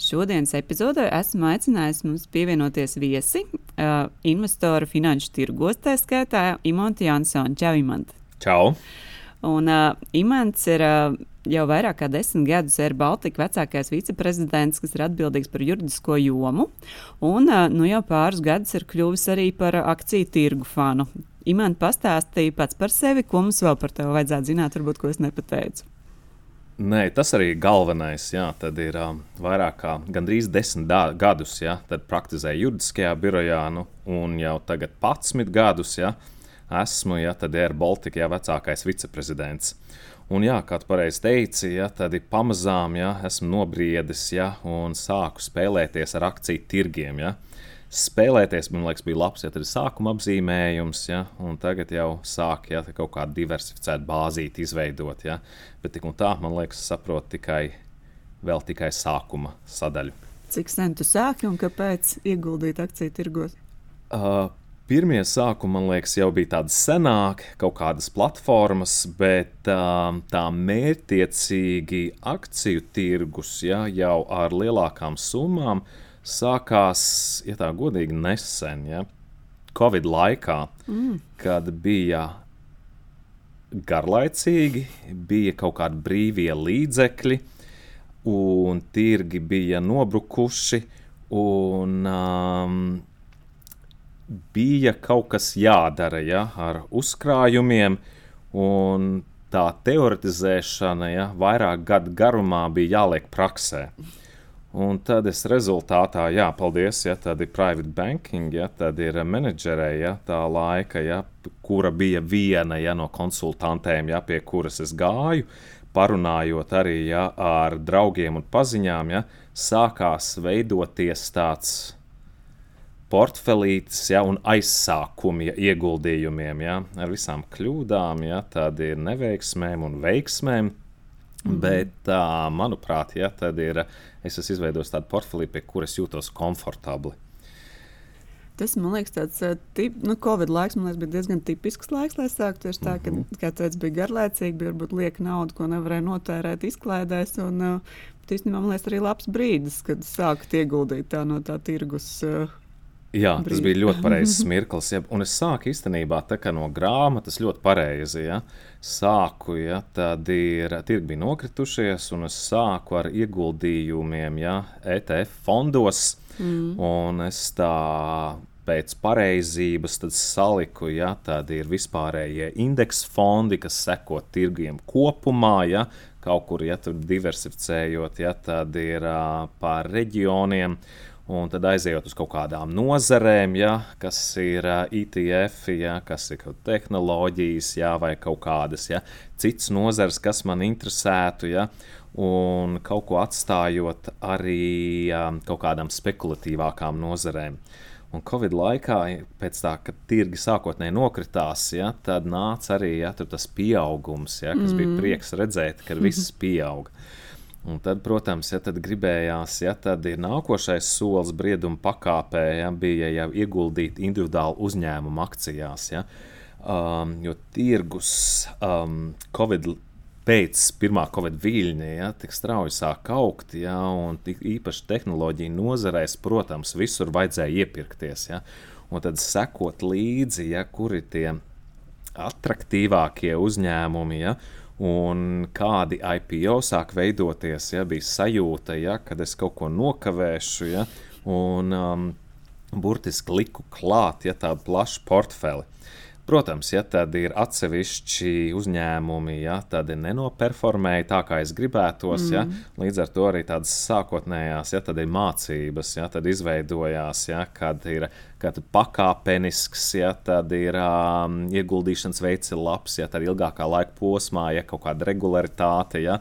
Šodienas epizodē esmu aicinājis mums pievienoties viesi, uh, investoru finanšu tirgos, tā skaitā Imants Jansons. Čau, Imants! Čau! Un uh, Imants ir uh, jau vairāk kā desmit gadus Air Baltica vecākais viceprezidents, kas ir atbildīgs par juridisko jomu. Un uh, nu jau pāris gadus ir kļuvis arī par akciju tirgu fanu. Imants pastāstīja pats par sevi, ko mums vēl par tevi vajadzētu zināt, varbūt ko es nepateicu. Nē, tas arī galvenais. Jā, tad ir um, vairāk kā gandrīz desmit gadus, ja, praktizēju juridiskajā birojā, nu, un jau tagad 11 gadus ja, esmu ja, Air Baltica ja, vecākais viceprezidents. Un, jā, kā tu pareizi teici, ja, tad pamazām ja, esmu nobriedis ja, un sāku spēlēties ar akciju tirgiem. Ja spēlēties. Man liekas, bija labs, ja tas ir sākuma apzīmējums, ja, un tagad jau sāk ja, kaut kādu diversificētu bāzīti izveidot. Ja, bet tik un tā, man liekas, saprot tikai, vēl tikai sākuma sadaļu. Cik sen tu sāki un kāpēc ieguldīt akciju tirgos? Uh, Pirmie sākumi, man liekas, jau bija tādi senāki, kaut kādas platformas, bet uh, tā mērķtiecīgi akciju tirgus ja, jau ar lielākām summām uh, sākās, ja tā godīgi, nesen, ja, Covid laikā, mm. kad bija garlaicīgi, bija kaut kādi brīvie līdzekļi, un tirgi bija nobrukuši, un um, bija kaut kas jādara ja, ar uzkrājumiem. Un tā teoretizēšana ja, vairāk gadu garumā bija jāliek praksē. Un tad es rezultātā, jā, paldies, ja tad ir private banking, ja tad ir menedžerē, ja tā laika, ja, kura bija viena ja, no konsultantēm, ja, pie kuras es gāju, parunājot arī ja, ar draugiem un paziņām, ja, sākās veidoties tāds portfelītis ja, un aizsākumi ja, ieguldījumiem, ja, ar visām kļūdām, ja, tad ir neveiksmēm un veiksmēm. Mm -hmm. Bet, uh, manuprāt, ja, tad ir, es esmu izveidojis tādu portfeli, pie kuras jūtos komfortabli. Tas man liekas, tāds tip, nu, Covid laiks liekas, bija diezgan tipisks laiks, lai sāktu tieši tā, ka, mm -hmm. kā teicu, bija garlaicīgi, bija varbūt lieka nauda, ko nevarēja notērēt izklaidēs. Un, uh, īstenībā man liekas, arī labs brīdis, kad sākt ieguldīt tā no tā tirgus. Uh, Jā, brīd. tas bija ļoti pareizs mirklis. Ja, un es sāku īstenībā no grāmatas ļoti pareizi. Ja. Sāku, ja, tad ir tirgi bija nokritušies, un es sāku ar ieguldījumiem ja, ETF fondos. Mm. Un es tā pēc pareizības saliku, ja tādi ir vispārējie indeksu fondi, kas seko tirgiem kopumā, ja kaut kur ja, diversificējot, ja tad ir uh, pār reģioniem. Uh, Un tad aizejot uz kaut kādām nozarēm, ja, kas ir ETF, ja, kas ir tehnoloģijas, ja, vai kaut kādas ja, citas nozares, kas man interesētu. Ja, un kaut ko atstājot arī um, kaut kādām spekulatīvākām nozarēm. Un Covid laikā, pēc tā, kad tirgi sākotnēji nokritās, ja, tad nāca arī ja, tas pieaugums, ja, kas mm. bija prieks redzēt, ka viss pieauga. Un tad, protams, ja tad gribējās, ja tad ir nākošais solis brieduma pakāpē, ja, bija jau ieguldīt individuālu uzņēmumu akcijās. Ja. Um, jo tirgus um, Covid pēc pirmā Covid viļņa ja, tik strauji sāk augt, ja, un īpaši tehnoloģiju nozarēs, protams, visur vajadzēja iepirkties. Ja, un tad sekot līdzi, ja, kuri ir tie attraktīvākie uzņēmumi. Ja, Un kādi IPO sāk veidoties, ja bija sajūta, ja, kad es kaut ko nokavēšu, ja, un um, burtiski liku klāt ja, tādu plašu portfeli. Protams, ja tad ir atsevišķi uzņēmumi, ja tādi nenoperformēja tā, kā es gribētos, mm. ja, līdz ar to arī tādas sākotnējās, ja tad ir mācības, ja tad izveidojās, ja, kad ir kad pakāpenisks, ja tad ir um, ieguldīšanas veids ir labs, ja tad ilgākā laika posmā, ja kaut kāda regularitāte. Ja,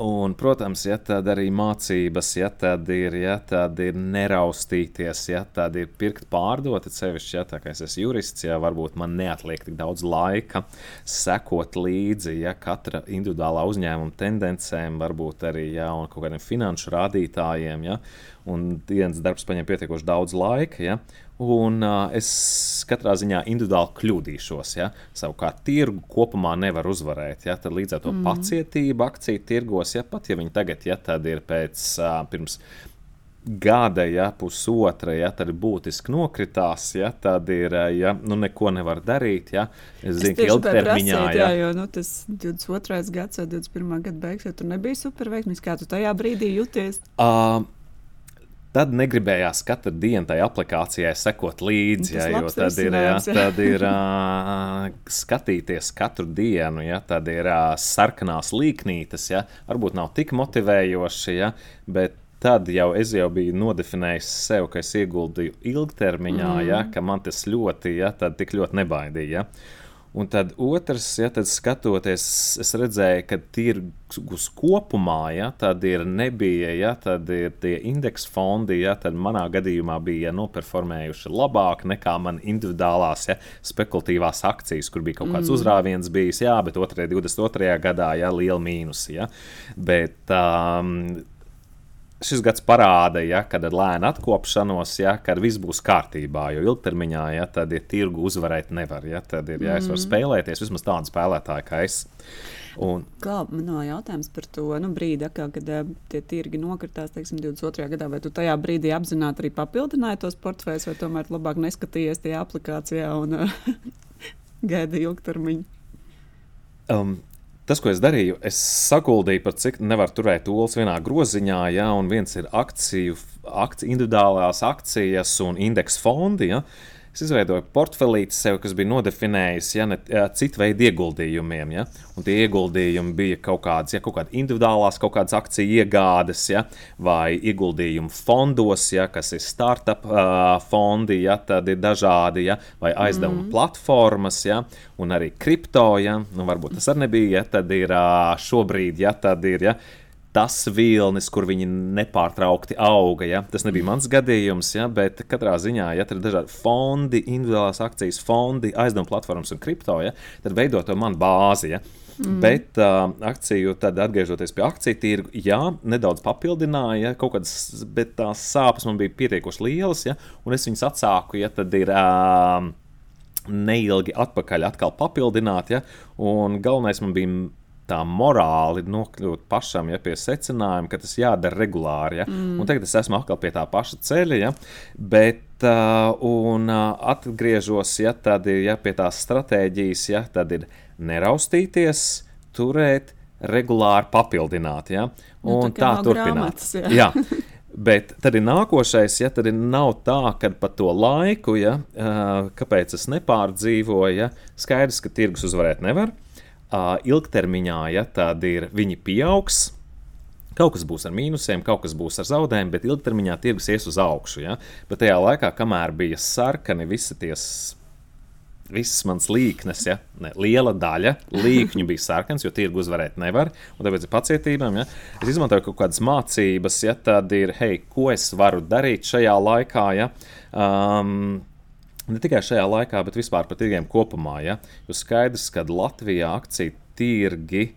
Un, protams, ja tad arī mācības, ja tad ir, ja tad ir neraustīties, ja tad ir pirkt, pārdot, sevišķi, ja tā kā es esmu jurists, ja varbūt man neatliek tik daudz laika sekot līdzi ja katra individuālā uzņēmuma tendencēm, varbūt arī ja, kaut kādiem finanšu rādītājiem. Ja, un dienas darbs paņem pietiekoši daudz laika. Ja, Un uh, es katrā ziņā individuāli kļūdīšos. Ja? Savukārt, tirgu kopumā nevar uzvarēt. Ja? Tad līdz ar to mm. pacietība akciju tirgos, ja pat ja viņi tagad ja, ir pēc uh, pirms gada, ja pusotra, ja tad būtiski nokritās, ja tad ir, ja nu neko nevar darīt. Ja. Es zinu, ka ilgtermiņā prasīt, jā, jo nu, tas 22. gads vai 21. gada beigas, ja tur nebija superveiksmīgs, kā tu tajā brīdī jūties. Uh, Tad negribējās katru dienu tai aplikācijai sekot līdzi, ja, jo tad ir, ja, tad ir uh, skatīties katru dienu, ja, tad ir uh, sarkanās līknītes, ja, varbūt nav tik motivējoši, ja, bet tad jau es jau biju nodefinējis sev, ka es ieguldīju ilgtermiņā, mm. ja, ka man tas ļoti, ja, tik ļoti nebaidīja. Ja. Un tad otrs, ja tad skatoties, es redzēju, ka tirgus kopumā, ja tad ir nebija, ja tad ir tie indeksu fondi, ja tad manā gadījumā bija noperformējuši labāk nekā man individuālās, ja spekulatīvās akcijas, kur bija kaut kāds mm. uzrāviens bijis, jā, bet 2. 22. gadā, ja liela mīnusa. Ja. Bet um, šis gads parāda, ja, kad ir lēna atkopšanos, ja, kad viss būs kārtībā. Jo ilgtermiņā, ja tad ir tirgu uzvarēt nevar. Ja, tad ir jāizvar ja, mm. spēlēties vismaz tādu spēlētāju kā es. Un, Kā man no jautājums par to nu, brīdi, kā, kad uh, tie tirgi nokritās, teiksim, 22. gadā, vai tu tajā brīdī apzināti arī papildināji tos portfeļus, vai tomēr labāk neskatījies tajā aplikācijā un gaida ilgtermiņu? Um, Tas, ko es darīju, es saguldīju, par cik nevar turēt olas vienā groziņā, ja, un viens ir akciju, akciju, individuālās akcijas un indeksu fondi. Ja. Es izveidoju portfelīti sev, kas bija nodefinējis ja, ne, citu veidu ieguldījumiem. Ja, un tie ieguldījumi bija kaut kādas, ja, kaut kādas individuālās, kaut kādas akciju iegādes, ja, vai ieguldījumu fondos, ja, kas ir startup uh, fondi, ja, tad ir dažādi, ja, vai aizdevuma mm. platformas, ja, un arī kripto. Ja, nu, varbūt tas arī nebija, ja, tad ir uh, šobrīd, ja, tad ir. Ja, tas vilnis, kur viņi nepārtraukti auga. Ja? Tas nebija mans gadījums, ja? bet katrā ziņā, ja tur ir dažādi fondi, individuālās akcijas fondi, aizdevuma platformas un kripto, ja? tad veidot to man bāzi. Ja? Mm. Bet uh, akciju, tad atgriežoties pie akciju tirgu, jā, nedaudz papildināja, ja, kaut kādas, bet tās sāpes man bija pietiekoši lielas, ja, un es viņas atsāku, ja tad ir. Uh, Neilgi atpakaļ atkal papildināt, ja, un galvenais man bija tā morāli nokļūt pašam ja, pie secinājuma, ka tas jādara regulāri. Ja? Mm. Un tagad es esmu atkal pie tā paša ceļa, ja? bet uh, un, uh, atgriežos ja, tad, ja, pie tās stratēģijas, ja, tad ir neraustīties, turēt, regulāri papildināt. Ja? Un nu, tā, tā turpināt. Grāmatas, jā. jā. Bet tad ir nākošais, ja tad ir nav tā, ka pa to laiku, ja, uh, kāpēc es nepārdzīvoju, ja, skaidrs, ka tirgus uzvarēt nevar ilgtermiņā, ja tad ir viņi pieaugs. Kaut kas būs ar mīnusiem, kaut kas būs ar zaudējumiem, bet ilgtermiņā tirgus ies uz augšu. Ja? Bet tajā laikā, kamēr bija sarkani visi tie visas manas līknes, ja ne, liela daļa līkņu bija sarkans, jo tirgu uzvarēt nevar. Tāpēc ir pacietībām. Ja. Es izmantoju kaut kādas mācības, ja tad ir, hei, ko es varu darīt šajā laikā. Ja. Um, Ne tikai šajā laikā, bet vispār par tirgiem kopumā. Ja? Jo skaidrs, ka Latvijā akciju tirgi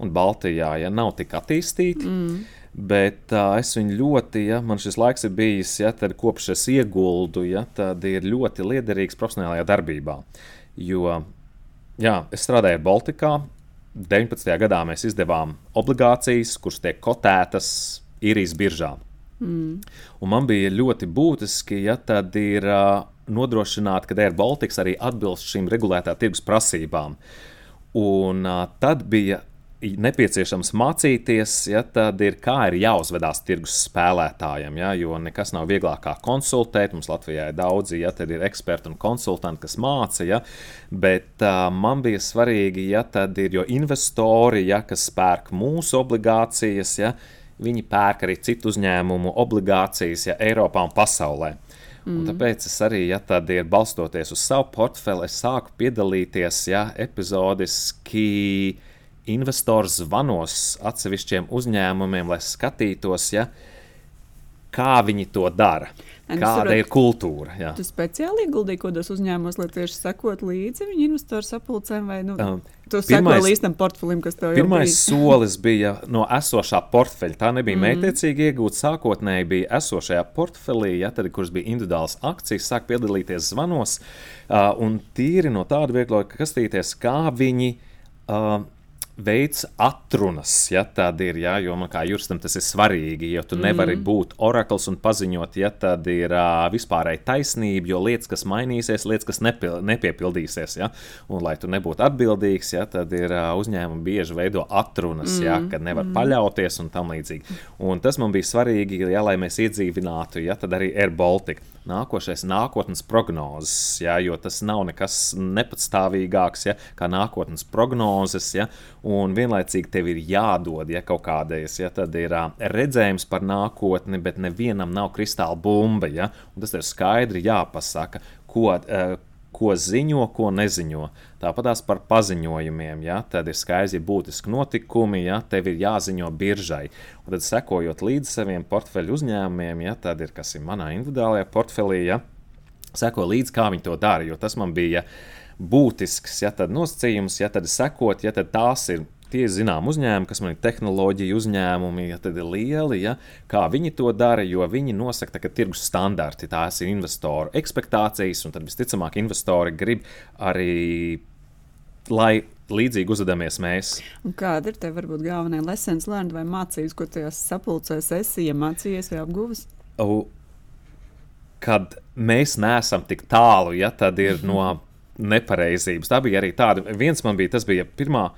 un Baltijā ja, nav tik attīstīti. Mm. Bet uh, es viņu ļoti, ja man šis laiks ir bijis, ja tad kopš es ieguldu, ja tad ir ļoti liederīgs profesionālajā darbībā. Jo jā, es strādāju Baltikā. 19. gadā mēs izdevām obligācijas, kuras tiek kotētas īrijas biržā. Mm. Un man bija ļoti būtiski, ja tad ir uh, nodrošināt, ka Air Baltics arī atbilst šīm regulētā tirgus prasībām. Un uh, tad bija nepieciešams mācīties, ja tad ir kā ir jāuzvedās tirgus spēlētājiem. Ja, jo nekas nav vieglāk kā konsultēt. Mums Latvijā ir daudzi, ja tad ir eksperti un konsultanti, kas māca. Ja, bet uh, man bija svarīgi, ja tad ir investori, ja, kas pērk mūsu obligācijas, ja, viņi pērk arī citu uzņēmumu obligācijas ja, Eiropā un pasaulē. Mm. Un tāpēc es arī, ja tad ir balstoties uz savu portfeli, es sāku piedalīties ja, epizodiski investoru zvanos atsevišķiem uzņēmumiem, lai skatītos, ja, kā viņi to dara. Un Kāda saprot, ir kultūra? Jā. Tu speciāli ieguldīji kaut kādos uzņēmumos, lai tieši sekot līdzi viņu investoru sapulcēm, vai nu, Um, tu pirmais- seko līdz tam portfelim, kas tev jau Pirmais bija? solis bija no esošā portfeļa. Tā nebija mm. Mētiecīgi iegūta. Sākotnēji bija esošajā portfelī, ja, tad, kuras bija individuālas akcijas, sāk piedalīties zvanos. Uh, un tīri no tāda viegla kastīties, kā viņi. Uh, Veids atrunas, ja tāda ir, ja, jo man kā juristam tas ir svarīgi, jo tu nevari Mhm. būt orakls un paziņot, ja tāda ir uh, vispārēji taisnība, jo lietas, kas mainīsies, lietas, kas nepil, nepiepildīsies, ja, un lai tu nebūtu atbildīgs, ja, tad ir uh, uzņēmumi bieži veido atrunas, mm. ja, kad nevar mm. paļauties un tam līdzīgi. Un tas man bija svarīgi, ja, lai mēs iedzīvinātu, ja, tad arī Air Baltica. Nākošais nākotnes prognozes, ja, jo tas nav nekas nepatstāvīgāks ja, kā nākotnes prognozes. Ja, un vienlaicīgi tev ir jādod ja, kaut kādais, ja tad ir uh, redzējums par nākotni, bet nevienam nav kristāla bumba. Ja, tas ir skaidri jāpasaka, ko. Uh, ko ziņo, ko neziņo. Tāpat par paziņojumiem. Ja? Tad ir skaidrs, ja būtiski notikumi, ja tev ir jāziņo biržai. Un tad, sekojot līdzi saviem portfeļu uzņēmumiem, ja tad ir kas ir manā individuālajā portfelī, ja? seko līdzi, kā viņi to dara. Jo tas man bija būtisks ja, nosacījums, ja tad sekot, ja tad tās ir tie zinām uzņēmumi, kas man ir tehnoloģija uzņēmumi, ja tad ir lieli, ja, kā viņi to dara, jo viņi nosaka ka tirgus standarti, tās ir investoru expectācijas, un tad visticamāk investori grib arī, lai līdzīgi uzvedamies mēs. Un kāda ir te varbūt galvenie lessons learned vai mācības, ko tajās sapulcēs esi iemācījies vai apguvis? Kad mēs neesam tik tālu, ja tad ir no nepareizības. Tā bija arī tāda, viens man bija, tas bija pirmā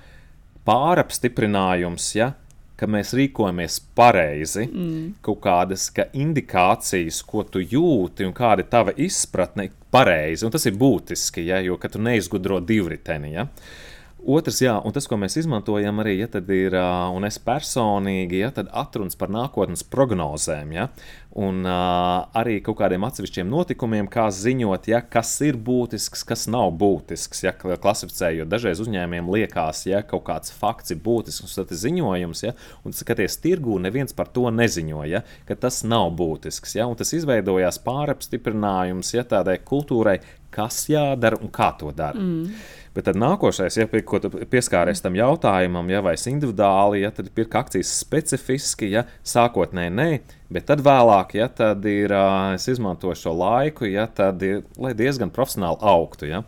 pārapstiprinājums, ja, ka mēs rīkojamies pareizi, mm. kaut kādas ka indikācijas, ko tu jūti un kāda ir tava izpratne, pareizi. Un tas ir būtiski, ja, jo tu neizgudro divriteni. Ja. Otrs, jā, un tas, ko mēs izmantojam arī, ja tad ir, un es personīgi, ja tad atrunas par nākotnes prognozēm, ja, un uh, arī kaut kādiem atsevišķiem notikumiem, kā ziņot, ja, kas ir būtisks, kas nav būtisks, ja klasificējot. Dažreiz uzņēmējiem liekas, ja kaut kāds fakts ir būtisks, un tas ir ziņojums, ja, un skaties, tirgū neviens par to neziņo, ja, ka tas nav būtisks, ja, un tas izveidojās pārapstiprinājums ja, tādai kultūrai, kas jādara un kā to dara. Mm. Bet tad nākošais, ja pie, pieskāries tam jautājumam, ja vai individuāli, ja tad pirka akcijas specifiski, ja sākotnēji nē, bet tad vēlāk, ja tad ir, es izmantoju šo laiku, ja tad ir, lai diezgan profesionāli augtu. Ja.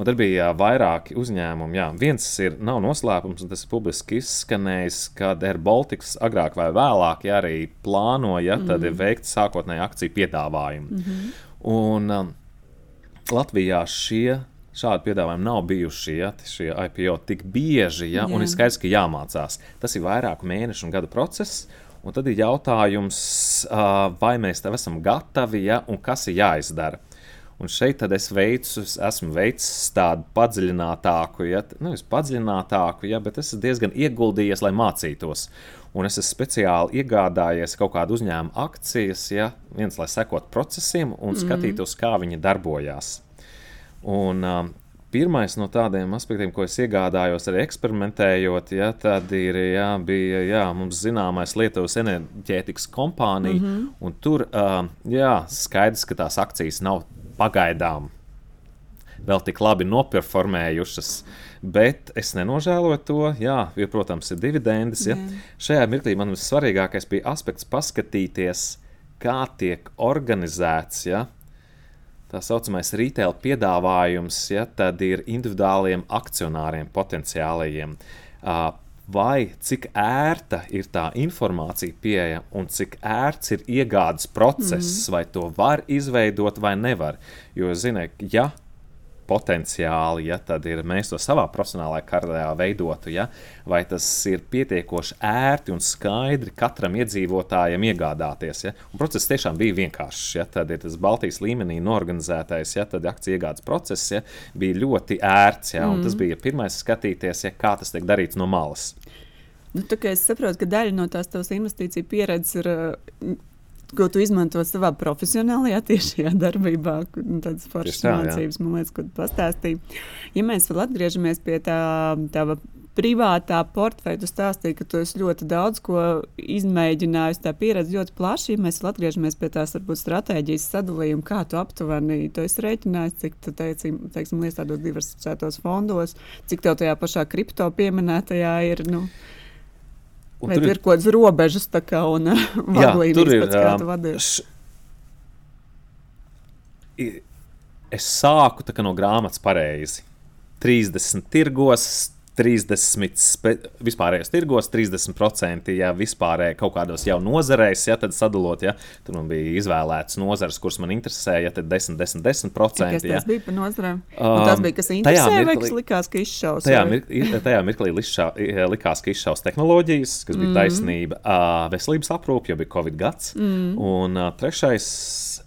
Un tad bija vairāki uzņēmumi. Jā. Viens ir, nav noslēpums, un tas ir publiski izskanējis, kad Air Baltics agrāk vai vēlāk ja arī plānoja mm -hmm. veikt sākotnēju akciju piedāvājumu. Mm -hmm. Un um, Latvijā šie šādi piedāvājumi nav bijuši ja, šie IPO tik bieži, ja, Jā. un ir skaidrs, ka jāmācās. Tas ir vairāku mēnešu un gadu process. Un tad ir jautājums, vai mēs tam esam gatavi ja, un kas ir jāizdara. Un šeit es veicu, esmu veicis tādu padziļinātāku, ja, nevis padziļinātāku, ja, bet es esmu diezgan ieguldījies, lai mācītos. Un es esmu speciāli iegādājies kaut kādu uzņēmumu akcijas, ja, viens, lai sekot procesiem un mm. skatītos, kā viņi darbojās. Un, um, Pirmais no tādiem aspektiem, ko es iegādājos, arī eksperimentējot, ja, ir, jā, bija jā, mums zināmais Lietuvas enerģētikas kompānija. Mm -hmm. Tur uh, jā, skaidrs, ka tās akcijas nav pagaidām vēl tik labi noperformējušas. Bet es nenožēloju to, jā, jo, protams, ir dividendes. Ja. Yeah. Šajā mirklī man vissvarīgākais bija aspekts paskatīties, kā tiek organizēts. Ja, tā saucamais retail piedāvājums, ja tad ir individuāliem akcionāriem, potenciālajiem. Vai cik ērta ir tā informācija pieejama un cik ērts ir iegādes process, mm. vai to var izveidot vai nevar. Jo, ziniet, ja potenciāli, ja tad ir mēs to savā profesionālajā karjerā veidotu, ja, vai tas ir pietiekoši ērti un skaidri katram iedzīvotājam iegādāties. Ja. Un process tiešām bija vienkāršs. Ja, tad ir tas Baltijas līmenī norganizētais, ja akciju iegādes process ja, bija ļoti ērts. Ja, mm. Tas bija pirmais skatīties, ja, kā tas tiek darīts no malas. Nu, es saprotu, ka daļa no tās tavas investīciju pieredzes ir ko tu izmanto savā profesionālajā, tiešajā darbībā, tādas foršas mācības, man liekas, ko tu pastāstīji. Ja mēs vēl atgriežamies pie tā tava privātā portfeļa stāstīja, ka tu esi ļoti daudz ko izmēģinājis. Tā pieredze ļoti plaša. Ja mēs atgriežamies pie tās varbūt stratēģijas sadalījuma, kā tu aptuveni to esi rēķinājis, cik tu teici, teiksim, iestādos diversificētos fondos, cik tev tajā pašā kripto pieminētajā ir. Nu, Vai tur ir, ir kaut kādas robežas kā, un vadlīnijas, tur ir, pēc kā tu vadies? Es sāku no grāmatas pareizi. 30 tirgos, 30 vispārējos tirgos, 30% ja vispārēji kaut kādos jau nozarēs, ja tad sadalot, ja tur man bija izvēlētas nozares, kuras man interesēja, tad 10, 10, 10%. Kas ja. tas bija par nozarēm? Um, tas bija, kas interesēja, vai kas likās, ka izšaus? Tajā, mirklī, tajā mirklī lišā, likās, ka izšaus tehnoloģijas, kas bija mm. taisnība, uh, veselības aprūpe, jo bija Covid gads, mm. un uh, trešais,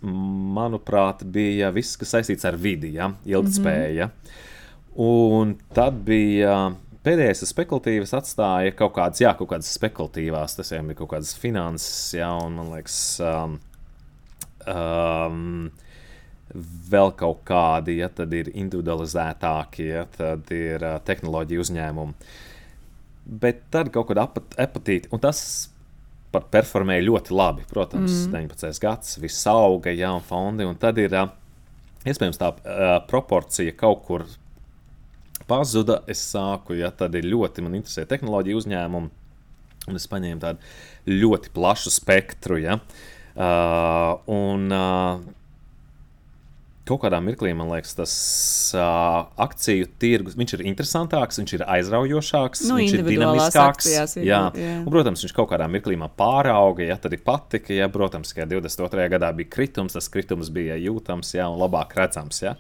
manuprāt, bija viss, kas saistīts ar vidi, ja, ilgtspēja. Mm -hmm. Un tad bija pēdējais spekulatīvs atstāja kaut kādas, jā, kaut kādas spekulatīvās, tas jau bija kaut kādas finanses, jā, un man liekas, um, um, vēl kaut kādi, ja tad ir individualizētāki, ja tad ir uh, tehnoloģija uzņēmumi. Bet tad kaut kāda apatīta, un tas pat performēja ļoti labi. Protams, mm. 19. gads, viss auga, jā, un fondi, un tad ir uh, iespējams tā uh, proporcija kaut kur pazuda. Es sāku, ja tad ir ļoti man interesē tehnoloģija uzņēmumi, un es paņēmu tādu ļoti plašu spektru. Ja? Uh, un, uh, Kaut kādā mirklī man liekas, tas uh, akciju tirgus ir interesantāks, viņš ir aizraujošāks, nu, viņš ir dinamiskāks. Akcijās, jā. Jā. Un, protams, viņš kaut kādā mirklī pārauga, ja tad ir patika. Ja, protams, ka 22. gadā bija kritums, tas kritums bija jūtams ja, un labāk redzams. Ja.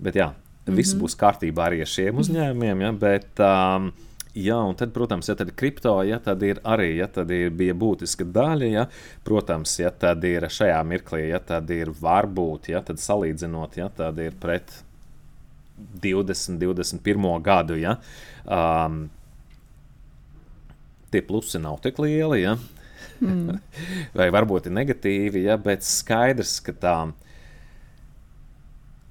Bet jā, Mm -hmm. Viss būs kārtībā arī ar šiem uzņēmumiem, ja, bet um, Jā, un tad, protams, ja tad ir kripto, ja tad ir arī ja tad ir, bija būtiska daļa. Ja, protams, ja tad ir šajā mirklī, ja tad ir varbūt, ja tad salīdzinot, ja tad ir pret 20, 21 gadu. Ja, um, tie plusi nav tik lieli, ja, mm. vai varbūt ir negatīvi, ja, bet skaidrs, ka tā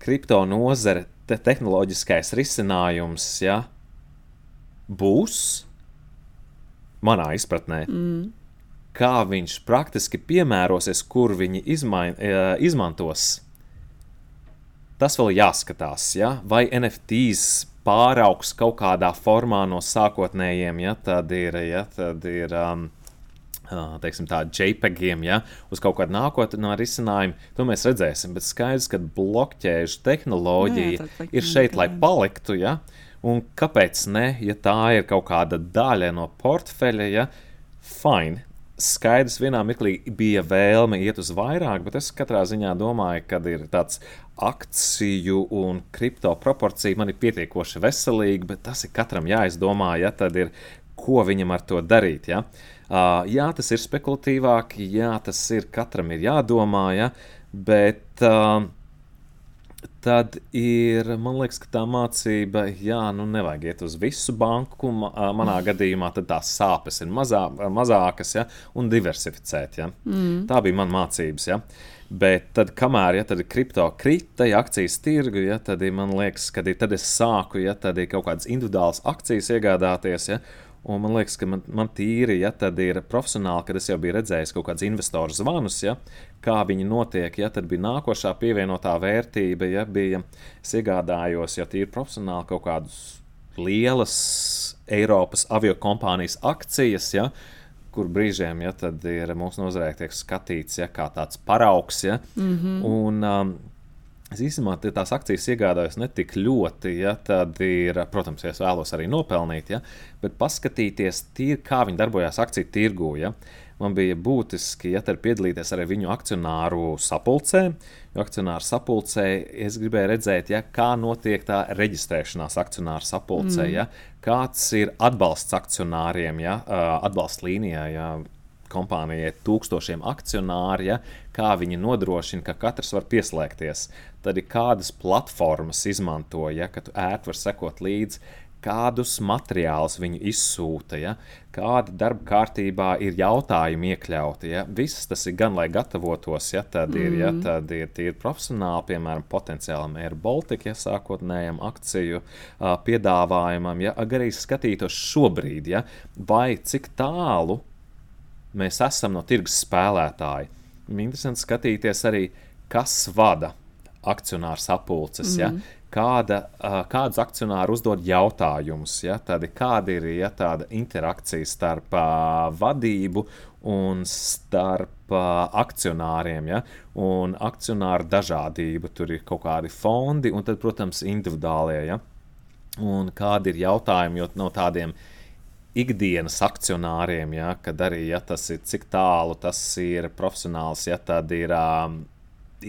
kripto nozare te tehnoloģiskais risinājums ja, būs, manā izpratnē, mm. kā viņš praktiski piemērosies, kur viņi izmain, e, izmantos. Tas vēl jāskatās, ja? vai NFTs pāraugs kaut kādā formā no sākotnējiem, ja tad ir, ja, tad ir um, teiksim, tādu JPEGiem, ja, uz kaut kādu nākotnē risinājumu, to mēs redzēsim. Bet skaidrs, ka blokķēžu tehnoloģija jā, jā, ir šeit, lai paliktu. Ja, un kāpēc ne, ja tā ir kaut kāda daļa no portfeļa, ja, fine. Skaidrs, vienā mirklī bija vēlme iet uz vairāk, bet es katrā ziņā domāju, ka ir tāds akciju un kripto proporcija man ir pietiekoši veselīga, bet tas ir katram jāizdomā, ja tad ir ko viņam ar to darīt. Ja? Uh, Uh, jā, tas ir spekulatīvāk, jā, tas ir katram ir jādomā, ja, bet uh, tad ir, man liekas, tā mācība, jā, nu nevajag iet uz visu banku. Manā gadījumā tās sāpes ir mazā, mazākas, ja, un diversificēt. Ja. Mm. Tā bija mana mācības. Ja. Bet tad, kamēr ja, tad kripto krita, ja akcijas tirgu, ja, tad man liekas, ka tad es sāku ja, tad kaut kādas individuālas akcijas iegādāties. Ja, Un man liekas, ka man, man tīri, ja tad ir profesionāli, kad es jau biju redzējis kaut kādus investoru zvanus, ja, kā viņi notiek, ja tad bija nākošā pievienotā vērtība, ja bija iegādājos, ja tīri profesionāli kaut kādus lielas Eiropas aviokompānijas akcijas, ja, kur brīžiem ja, ir mūsu nozarē tiek skatīts ja, kā tāds paraugs. Ja, mm -hmm. un, um, Es īstenībā tās akcijas iegādājos ne tik ļoti, ja tad ir, protams, ja es vēlos arī nopelnīt, ja, bet paskatīties, tīri, kā viņi darbojas akciju tirgū. Ja. Man bija būtiski ja, piedalīties arī viņu akcionāru sapulcē, jo akcionāru sapulcē es gribēju redzēt, ja, kā notiek tā reģistrēšanās akcionāru sapulcē, mm. ja, kāds ir atbalsts akcionāriem, ja, atbalsta līnijā. Ja, kompānijai tūkstošiem akcionāru, ja, kā viņi nodrošina, ka katrs var pieslēgties. Tad ir kādas platformas izmanto, ja, ka tu ērti var sekot līdzi, kādus materiālus viņi izsūta, ja, kāda darba kārtībā ir jautājumi iekļauti. Ja. Viss tas ir gan, lai gatavotos, ja tad ir, ja, mm. tad ir tīri profesionāli, piemēram, potenciālam Air Baltica ja, sākotnējam akciju uh, piedāvājumam, ja, arī skatītos šobrīd, ja, vai cik tālu mēs esam no tirgus spēlētāji. Interesanti skatīties arī, kas vada akcionāru sapulces. Mm. Ja? kāda, kādus akcionāri uzdod jautājumus. Ja, tādi, kāda ir ja, tāda interakcija starp uh, vadību un starp uh, akcionāriem. Ja, un akcionāru dažādība, tur ir kaut kādi fondi un, tad, protams, individuālie. Ja, un kādi ir jautājumi jo no tādiem ikdienas akcionāriem, ja, kad arī ja, tas ir cik tālu tas ir profesionāls, ja tad ir um,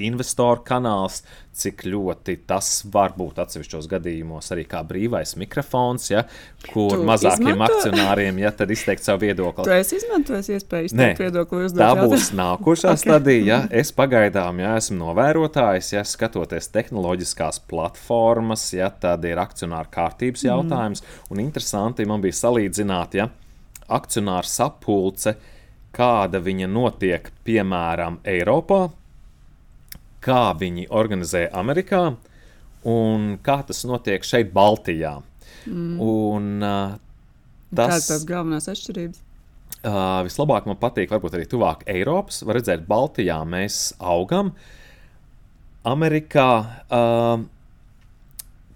investoru kanāls, cik ļoti tas var būt atsevišķos gadījumos arī kā brīvais mikrofons, ja, kur tu mazākiem izmanto? akcionāriem ja, izteikt savu viedokli. Tu esi izmantojis iespēju izteikt Nē, viedokli. Tā būs nākošā okay. stadija. Ja. Es pagaidām ja, esmu novērotājs, ja skatoties tehnoloģiskās platformas, ja tad ir akcionāru kārtības mm. jautājums. Un interesanti man bija salīdzināt, ja akcionāru sapulce, kāda viņa notiek piemēram Eiropā kā viņi organizē Amerikā un kā tas notiek šeit, Baltijā. Mm. Un, uh, tas, Kādas tās galvenās atšķirības? Uh, vislabāk man patīk, varbūt arī tuvāk Eiropas. Var redzēt, Baltijā mēs augam. Amerikā uh,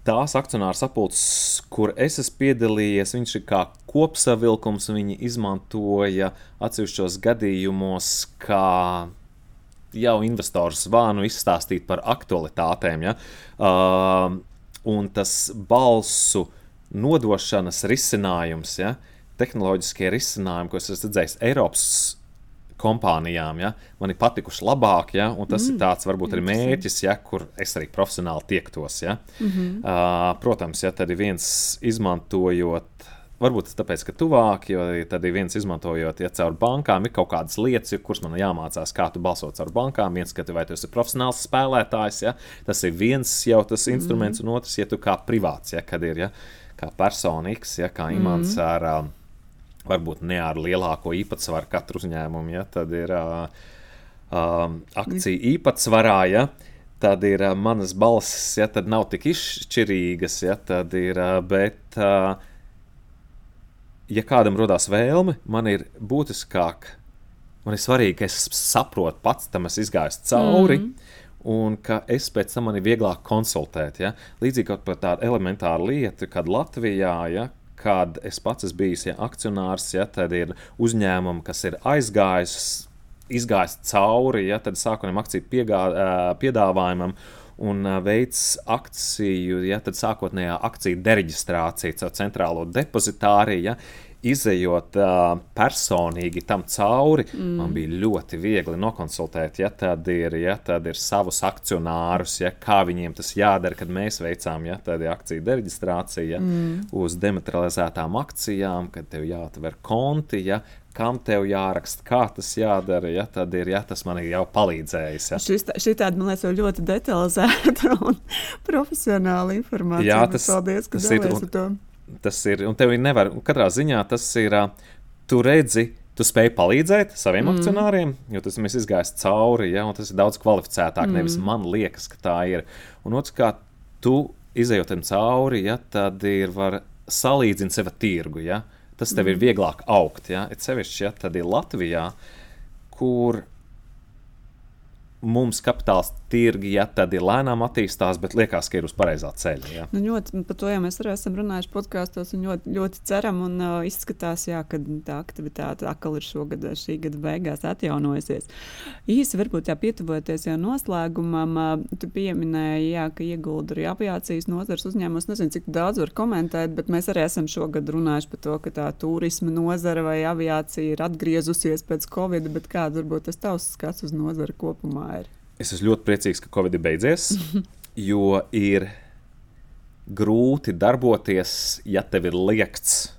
tās akcionāru sapulces, kur es esmu piedalījies, viņš ir kā kopsavilkums. Viņi izmantoja atsevišķos gadījumos, kā jau investoru zvanu izstāstīt par aktualitātēm. Ja? Uh, un tas balsu nodošanas risinājums, ja? tehnoloģiskie risinājumi, ko es esmu redzējis Eiropas kompānijām, ja, man ir patikuši labāk, ja, un tas mm, ir tāds varbūt arī mērķis, ja, kur es arī profesionāli tiektos. Ja. Mm -hmm. uh, protams, ja tad ir viens izmantojot Varbūt tāpēc, ka tuvāk, jo tad ir viens izmantojot, ja caur bankām ir kaut kādas lietas, kuras man jāmācās, kā tu balso caur bankām. Viens, ka tu vai tu esi profesionāls spēlētājs, ja? tas ir viens jau tas mhm. instruments, mm. un otrs, ja tu kā privāts, ja? kad ir ja? kā persona X, ja? kā imants mm. ar um, varbūt ne ar lielāko īpatsvaru katru uzņēmumu, ja? tad ir uh, um, akcija īpatsvarā. Ja? Tad ir uh, manas balsis, ja tad nav tik izšķirīgas, ja tad ir, uh, bet uh, ja kādam rodas vēlme, man ir būtiskāk, man ir svarīgi, ka es saprotu pats, tam es izgāju cauri. Mm -hmm. Un ka es pēc tam man ir vieglāk konsultēt. Ja? Līdzīgi kā par tādu elementāru lietu, kad Latvijā, ja, kad es pats esmu bijis ja, akcionārs, ja, tad ir uzņēmumi, kas ir aizgājis, izgājis cauri, ja, tad sākotnējam akciju piegā, piedāvājumam un veids akciju, ja tad sākotnējā akciju dereģistrācija caur centrālo depozitāriju. Ja, Izejot uh, personīgi tam cauri, mm. man bija ļoti viegli nokonsultēt, ja tad ir, ja tad ir savus akcionārus, ja, kā viņiem tas jādara, kad mēs veicām ja, akciju dereģistrāciju ja, mm. uz dematerializētām akcijām, kad tev jāatver konti, ja, kam tev jāraksta, kā tas jādara. Ja, tad ir, ja, tas man ir jau palīdzējis. Ja. Šī tāda, man liekas, ļoti detalizēta un profesionāla informācija. Jā, tas, Paldies, tas ir. Un, tas ir, un tev ir nevar, katrā ziņā tas ir, tu redzi, tu spēj palīdzēt saviem mm. akcionāriem, jo tas mēs izgājām cauri, ja, un tas ir daudz kvalificētāk. Mm. Nevis man liekas, ka tā ir. Un otrs, kā tu izējot tam cauri, ja, tad ir var salīdzināt sevi tirgu. Ja. Tas tev ir vieglāk augt. Ja? Ir sevišķi, ja tad ir Latvijā, kur mums kapitāls tirgi, ja tad ir lēnām attīstās, bet liekas, ka ir uz pareizā ceļa. Ja. Nu, ļoti, par to jau mēs arī esam runājuši podkāstos, un ļoti, ļoti ceram, un uh, izskatās, jā, ka tā aktivitāte atkal ir šogad, šī gada beigās atjaunojusies. Īsi varbūt jā, pietuvoties jau noslēgumam, uh, tu pieminēji, jā, ka iegulda arī aviācijas nozars uzņēmums. Nezinu, cik daudz var komentēt, bet mēs arī esam šogad runājuši par to, ka tā turisma nozara vai aviācija ir atgriezusies pēc Covid, bet kāds varbūt tas tavs skats uz nozari kopumā ir? Es esmu ļoti priecīgs, ka Covid ir beidzies, jo ir grūti darboties, ja tev ir liekts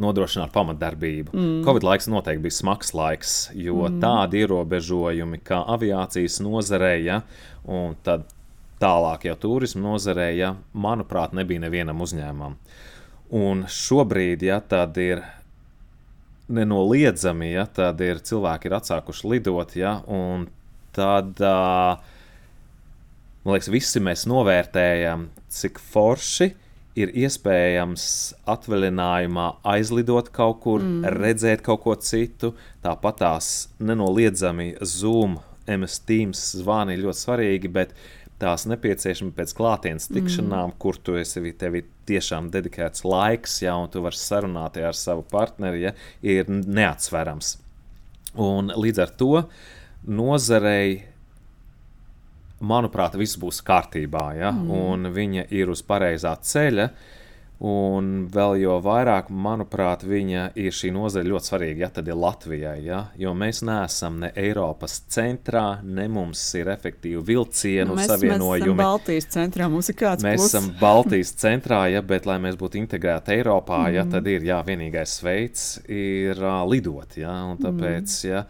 nodrošināt pamatdarbību. Mm. Covid laiks noteikti bija smags laiks, jo mm. tādi ierobežojumi kā aviācijas nozarē, ja, un tad tālāk jau turismu nozarē, ja, manuprāt, nebija nevienam uzņēmumam. Un šobrīd, ja tad ir nenoliedzami, ja tad ir cilvēki ir atsākuši lidot, ja, un tad, man liekas, visi mēs novērtējam, cik forši ir iespējams atvaļinājumā aizlidot kaut kur, mm. redzēt kaut ko citu. Tāpat tās nenoliedzami Zoom, MS Teams zvani ir ļoti svarīgi, bet tās nepieciešami pēc klātienes tikšanām, mm. kur tu esi tev tiešām dedikēts laiks, ja tu vari sarunāties ar savu partneri, ja, ir neatsverams. Un līdz ar to nozarei manuprāt, viss būs kārtībā, ja? mm. un viņa ir uz pareizā ceļa. Un vēl jau vairāk, manuprāt, viņa ir šī nozare ļoti svarīga, ja tad ir Latvijai. Ja? Jo mēs neesam ne Eiropas centrā, ne mums ir efektīvi vilcienu nu, mēs, savienojumi. Mēs esam Baltijas centrā, mums ir kāds mēs plus. esam Baltijas centrā, ja, bet, lai mēs būtu integrēti Eiropā, mm. ja, tad ir jā, vienīgais veids ir uh, lidot. Ja? Un tāpēc mm. ja,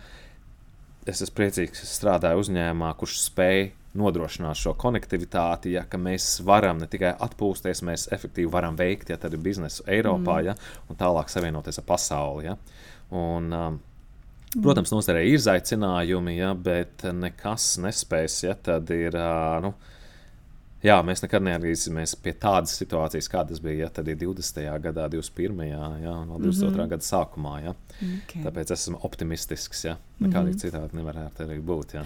es esmu priecīgs, ka strādāju uzņēmumā, kurš spēj nodrošināt šo konektivitāti, ja mēs varam ne tikai atpūsties, mēs efektīvi varam veikt ja, biznesu Eiropā mm. ja, un tālāk savienoties ar pasauli. Ja. Un, um, protams, nozarē ir izaicinājumi, ja, bet nekas nespēs. Ja, tad ir. Uh, nu, Jā, mēs nekad neatgriezīsimies pie tādas situācijas, kāda tas bija ja, 20. gadā, 21. Jā, un 22. Mm -hmm. gada sākumā. Ja. Okay. Tāpēc esmu optimistisks. Ja. Nekādīgi mm -hmm. citādi nevarētu arī būt. Ja.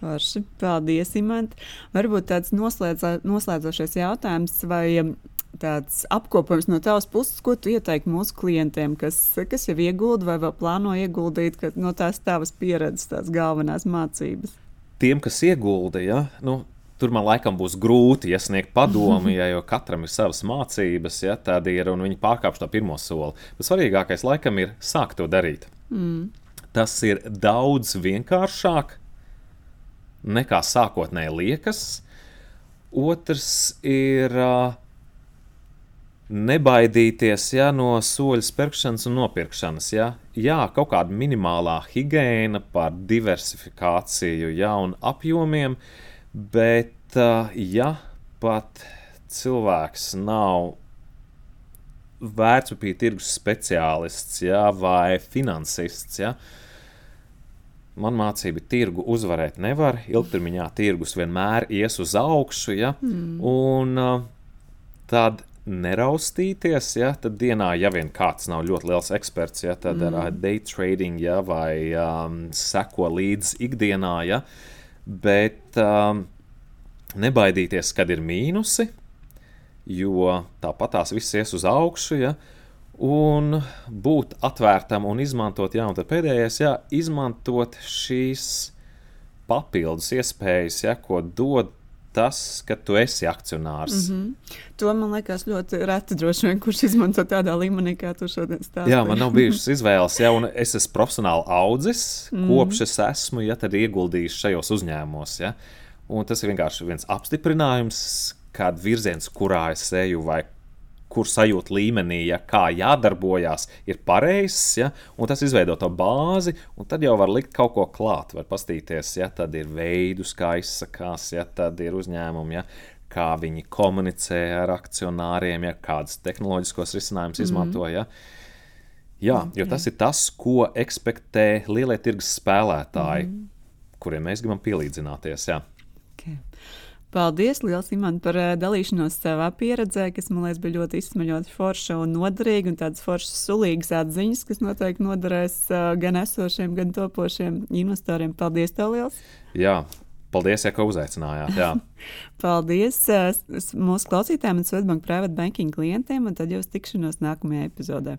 Forši. Paldies, Imants. Varbūt tāds noslēdzā, noslēdzošais jautājums, vai um, tāds apkopojums no tavas puses, ko tu ieteiktu mūsu klientiem, kas, kas jau iegulda vai vēl plāno ieguldīt, no tās tavas pieredzes, tās galvenās mācības? Tiem, kas iegulda, ja, nu, tur man laikam būs grūti iesniegt padomu, ja jau katram ir savas mācības, ja tāda ir un viņi pārkāpj to pirmo soli. Bet svarīgākais laikam ir sākt to darīt. Mm. Tas ir daudz vienkāršāk nekā sākotnēji liekas. Otrs ir uh, nebaidīties ja, no soļu spērkšanas un nopirkšanas. Ja. Jā, kaut kāda minimālā higiēna par diversifikāciju ja, un apjomiem, bet uh, ja pat cilvēks nav vērtspapīra tirgus speciālists ja, vai finansists, ja, uh, Man mācība, tirgu uzvarēt nevar. Ilgtermiņā tirgus vienmēr ies uz augšu. Ja? Mm. Un uh, tad neraustīties, ja tad dienā, ja vien kāds nav ļoti liels eksperts, ja tad mm. ar uh, day trading ja, vai um, seko līdzi ikdienā, ja, bet um, nebaidīties, kad ir mīnusi, jo tāpat tās viss ies uz augšu. Ja, un būt atvērtam un izmantot, jā, un tad pēdējais, jā, izmantot šīs papildus iespējas, ja, ko dod tas, ka tu esi akcionārs. Mm -hmm. To man liekas ļoti reti, droši vien, kurš izmanto tādā līmenī, kā tu šodien stāstīji. Jā, man nav bijušas izvēles, ja es esmu profesionāli audzis, mm -hmm. kopš es esmu ja, ieguldījis šajos uzņēmumos. Ja. Un tas ir vienkārši viens apstiprinājums, kāda virziens, kurā es eju, vai kur sajūta līmenī, ja kā jādarbojas, ir pareizs, ja, un tas izveido to bāzi, un tad jau var likt kaut ko klāt, var pastīties, ja tad ir veidus, kā izsakās, ja tad ir uzņēmumi, ja, kā viņi komunicē ar akcionāriem, ja kādas tehnoloģiskos risinājumus mm -hmm. izmanto. Ja. Jā, jo tas ir tas, ko ekspektē lielie tirgus spēlētāji, mm -hmm. kuriem mēs gribam pielīdzināties. Jā. Okay. Paldies, Lielas Imants, par uh, dalīšanos savā pieredzē, kas man liekas, bija ļoti izsmeļota, forša un noderīga, un tādas foršas, sulīgas atziņas, kas noteikti noderēs uh, gan esošiem, gan topošiem investoriem. Paldies, tev liels! Jā. Paldies, ja, ka uzaicinājāt. Jā. Paldies uh, mūsu klausītājiem un Svetbank Private Banking klientiem, un tad jau tikšanos nākamajā epizodē.